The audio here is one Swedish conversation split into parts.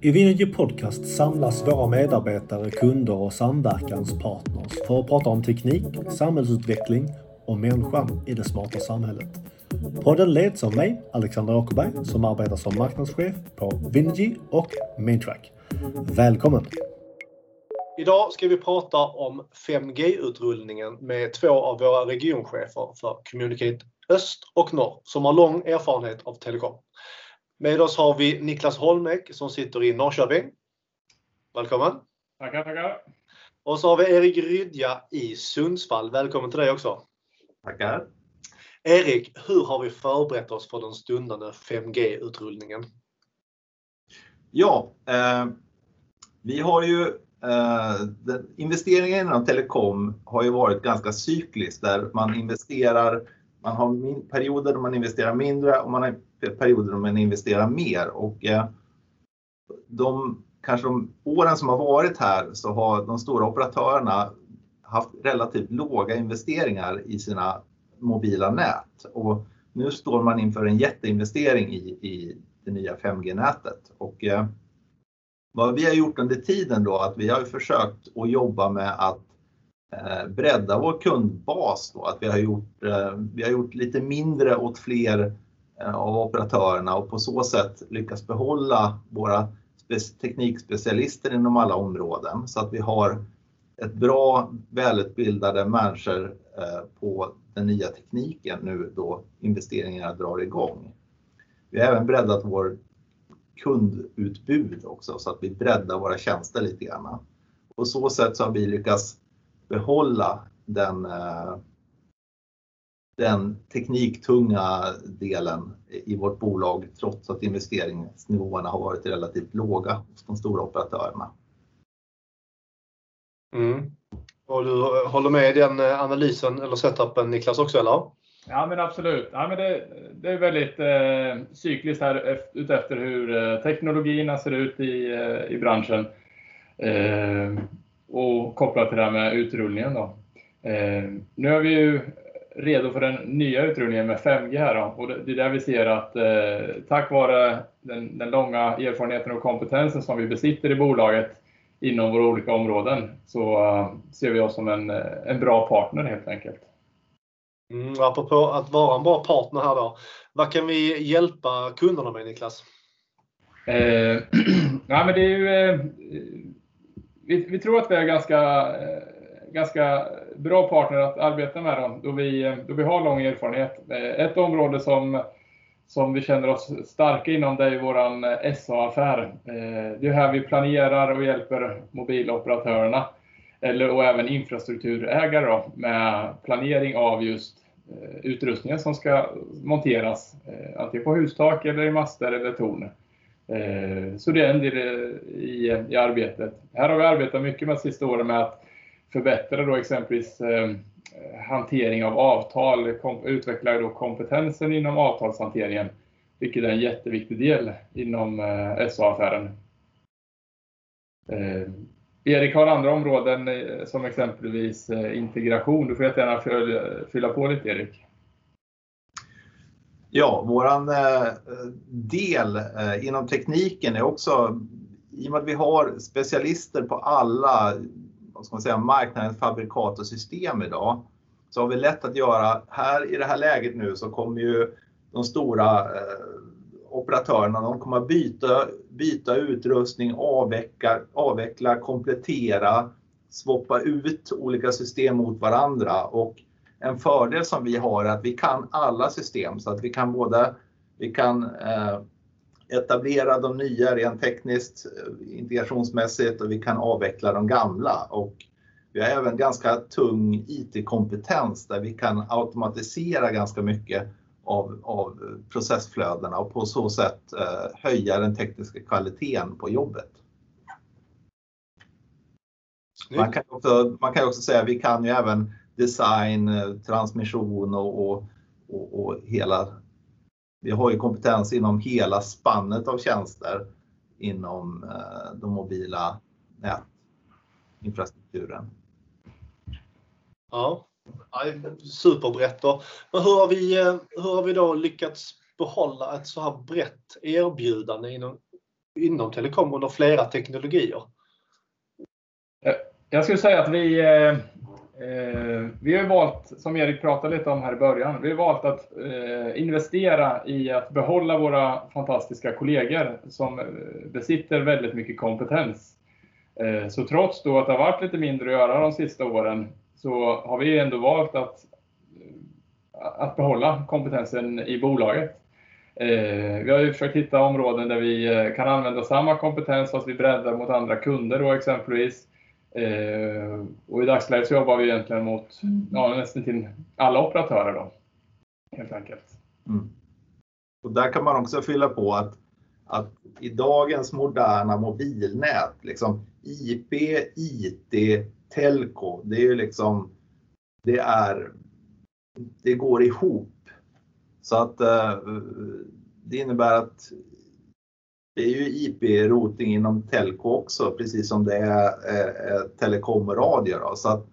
I Vinergy Podcast samlas våra medarbetare, kunder och samverkanspartners för att prata om teknik, samhällsutveckling och människan i det smarta samhället. Podden leds av mig, Alexander Åkerberg, som arbetar som marknadschef på Vinergy och Maintrack. Välkommen! Idag ska vi prata om 5G-utrullningen med två av våra regionchefer för Communicate Öst och Norr som har lång erfarenhet av telekom. Med oss har vi Niklas Holmek som sitter i Norrköping. Välkommen! Tackar, tackar! Och så har vi Erik Rydja i Sundsvall. Välkommen till dig också! Tackar! Erik, hur har vi förberett oss för den stundande 5G-utrullningen? Ja, eh, vi har ju eh, investeringen inom telekom har ju varit ganska cykliskt där man investerar, man har min, perioder då man investerar mindre och man har perioder då man investerar mer och eh, de kanske de åren som har varit här så har de stora operatörerna haft relativt låga investeringar i sina mobila nät och nu står man inför en jätteinvestering i, i det nya 5G-nätet. Och eh, vad vi har gjort under tiden då, att vi har försökt att jobba med att Eh, bredda vår kundbas då, att vi har gjort, eh, vi har gjort lite mindre åt fler eh, av operatörerna och på så sätt lyckas behålla våra teknikspecialister inom alla områden så att vi har ett bra välutbildade människor på den nya tekniken nu då investeringarna drar igång. Vi har även breddat vår kundutbud också så att vi breddar våra tjänster lite grann. På så sätt så har vi lyckats behålla den, eh, den tekniktunga delen i vårt bolag trots att investeringsnivåerna har varit relativt låga hos de stora operatörerna. Mm. Och du håller med i den eh, analysen eller setupen Niklas också eller? Ja men absolut. Ja, men det, det är väldigt eh, cykliskt här utefter hur eh, teknologierna ser ut i, eh, i branschen. Eh, och kopplat till det här med utrullningen då. Eh, nu är vi ju redo för den nya utrullningen med 5G här då. och det, är där vi ser att eh, tack vare den, den långa erfarenheten och kompetensen som vi besitter i bolaget inom våra olika områden så uh, ser vi oss som en, en bra partner helt enkelt. Mm, apropå att vara en bra partner här då. Vad kan vi hjälpa kunderna med Niklas? Eh, ja, men det är ju, eh, vi, vi, tror att vi är ganska, eh, ganska bra partner att arbeta med dem då vi, då vi har lång erfarenhet. Eh, ett område som som vi känner oss starka inom, det är vår eh, SA-affär. Det är här vi planerar och hjälper mobiloperatörerna eller, och även infrastrukturägare då, med planering av just utrustningen som ska monteras antingen på hustak eller i master eller torn. Eh, så det är en del i, i arbetet. Här har vi arbetat mycket med de sista åren med att förbättra då exempelvis eh, hantering av avtal, utveckla då kompetensen inom avtalshanteringen, vilket är en jätteviktig del inom eh, SA-affären. Erik har andra områden som exempelvis integration. Du får jättegärna fylla på lite Erik. Ja, våran eh, del eh, inom tekniken är också, i och med att vi har specialister på alla vad ska man säga, marknadens fabrikat och system idag, så har vi lätt att göra, här i det här läget nu så kommer ju de stora eh, operatörerna, de kommer att byta, byta utrustning, avveckla, avveckla, komplettera, swappa ut olika system mot varandra. Och en fördel som vi har är att vi kan alla system så att vi kan både vi kan eh, etablera de nya rent tekniskt, eh, integrationsmässigt och vi kan avveckla de gamla. Och vi har även ganska tung IT-kompetens där vi kan automatisera ganska mycket av, av processflödena och på så sätt eh, höja den tekniska kvaliteten på jobbet. Man kan, också, man kan också säga att vi kan ju även design, eh, transmission och, och, och, och hela vi har ju kompetens inom hela spannet av tjänster inom eh, de mobila nätinfrastrukturen. Ja, superbrett. Då. Men hur har, vi, eh, hur har vi då lyckats behålla ett så här brett erbjudande inom inom telekom under flera teknologier? Jag skulle säga att vi, eh, eh, vi har valt, som Erik pratade lite om här i början, vi har valt att eh, investera i att behålla våra fantastiska kollegor som eh, besitter väldigt mycket kompetens. Eh, så trots då att det har varit lite mindre att göra de sista åren så har vi ändå valt att, eh, att behålla kompetensen i bolaget. Vi har ju försökt hitta områden där vi kan använda samma kompetens fast vi breddar mot andra kunder då exempelvis. Eh, och i dagsläget så jobbar vi egentligen mot ja, nästan till alla operatörer då. Helt enkelt. Mm. Och där kan man också fylla på att, att i dagens moderna mobilnät, liksom IP, IT, telco, det är ju liksom, det är, det går ihop. Så att eh, det innebär att det är ju IP-routing inom telco också, precis som det är eh, telekom och radio. Då. Så att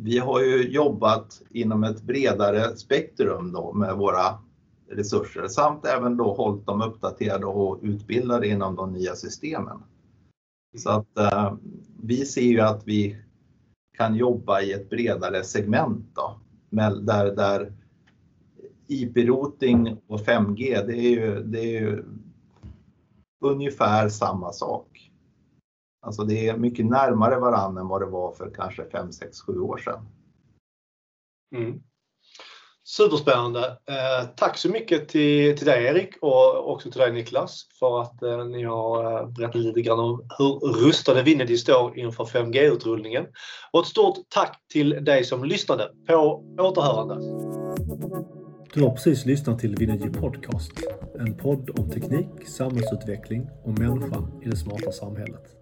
vi har ju jobbat inom ett bredare spektrum då med våra resurser samt även då hållit dem uppdaterade och utbildade inom de nya systemen. Så att eh, vi ser ju att vi kan jobba i ett bredare segment då, där, där IP-routing och 5G, det är ju, det är ju ungefär samma sak. Alltså det är mycket närmare varandra än vad det var för kanske 5, 6, 7 år sedan. Mm. Superspännande. Eh, tack så mycket till, till dig Erik och också till dig Niklas för att eh, ni har eh, berättat lite grann om hur rustade Vinnedy står inför 5G-utrullningen. Och ett stort tack till dig som lyssnade. På återhörande. Du har precis lyssnat till Vinergy Podcast. En podd om teknik, samhällsutveckling och människan i det smarta samhället.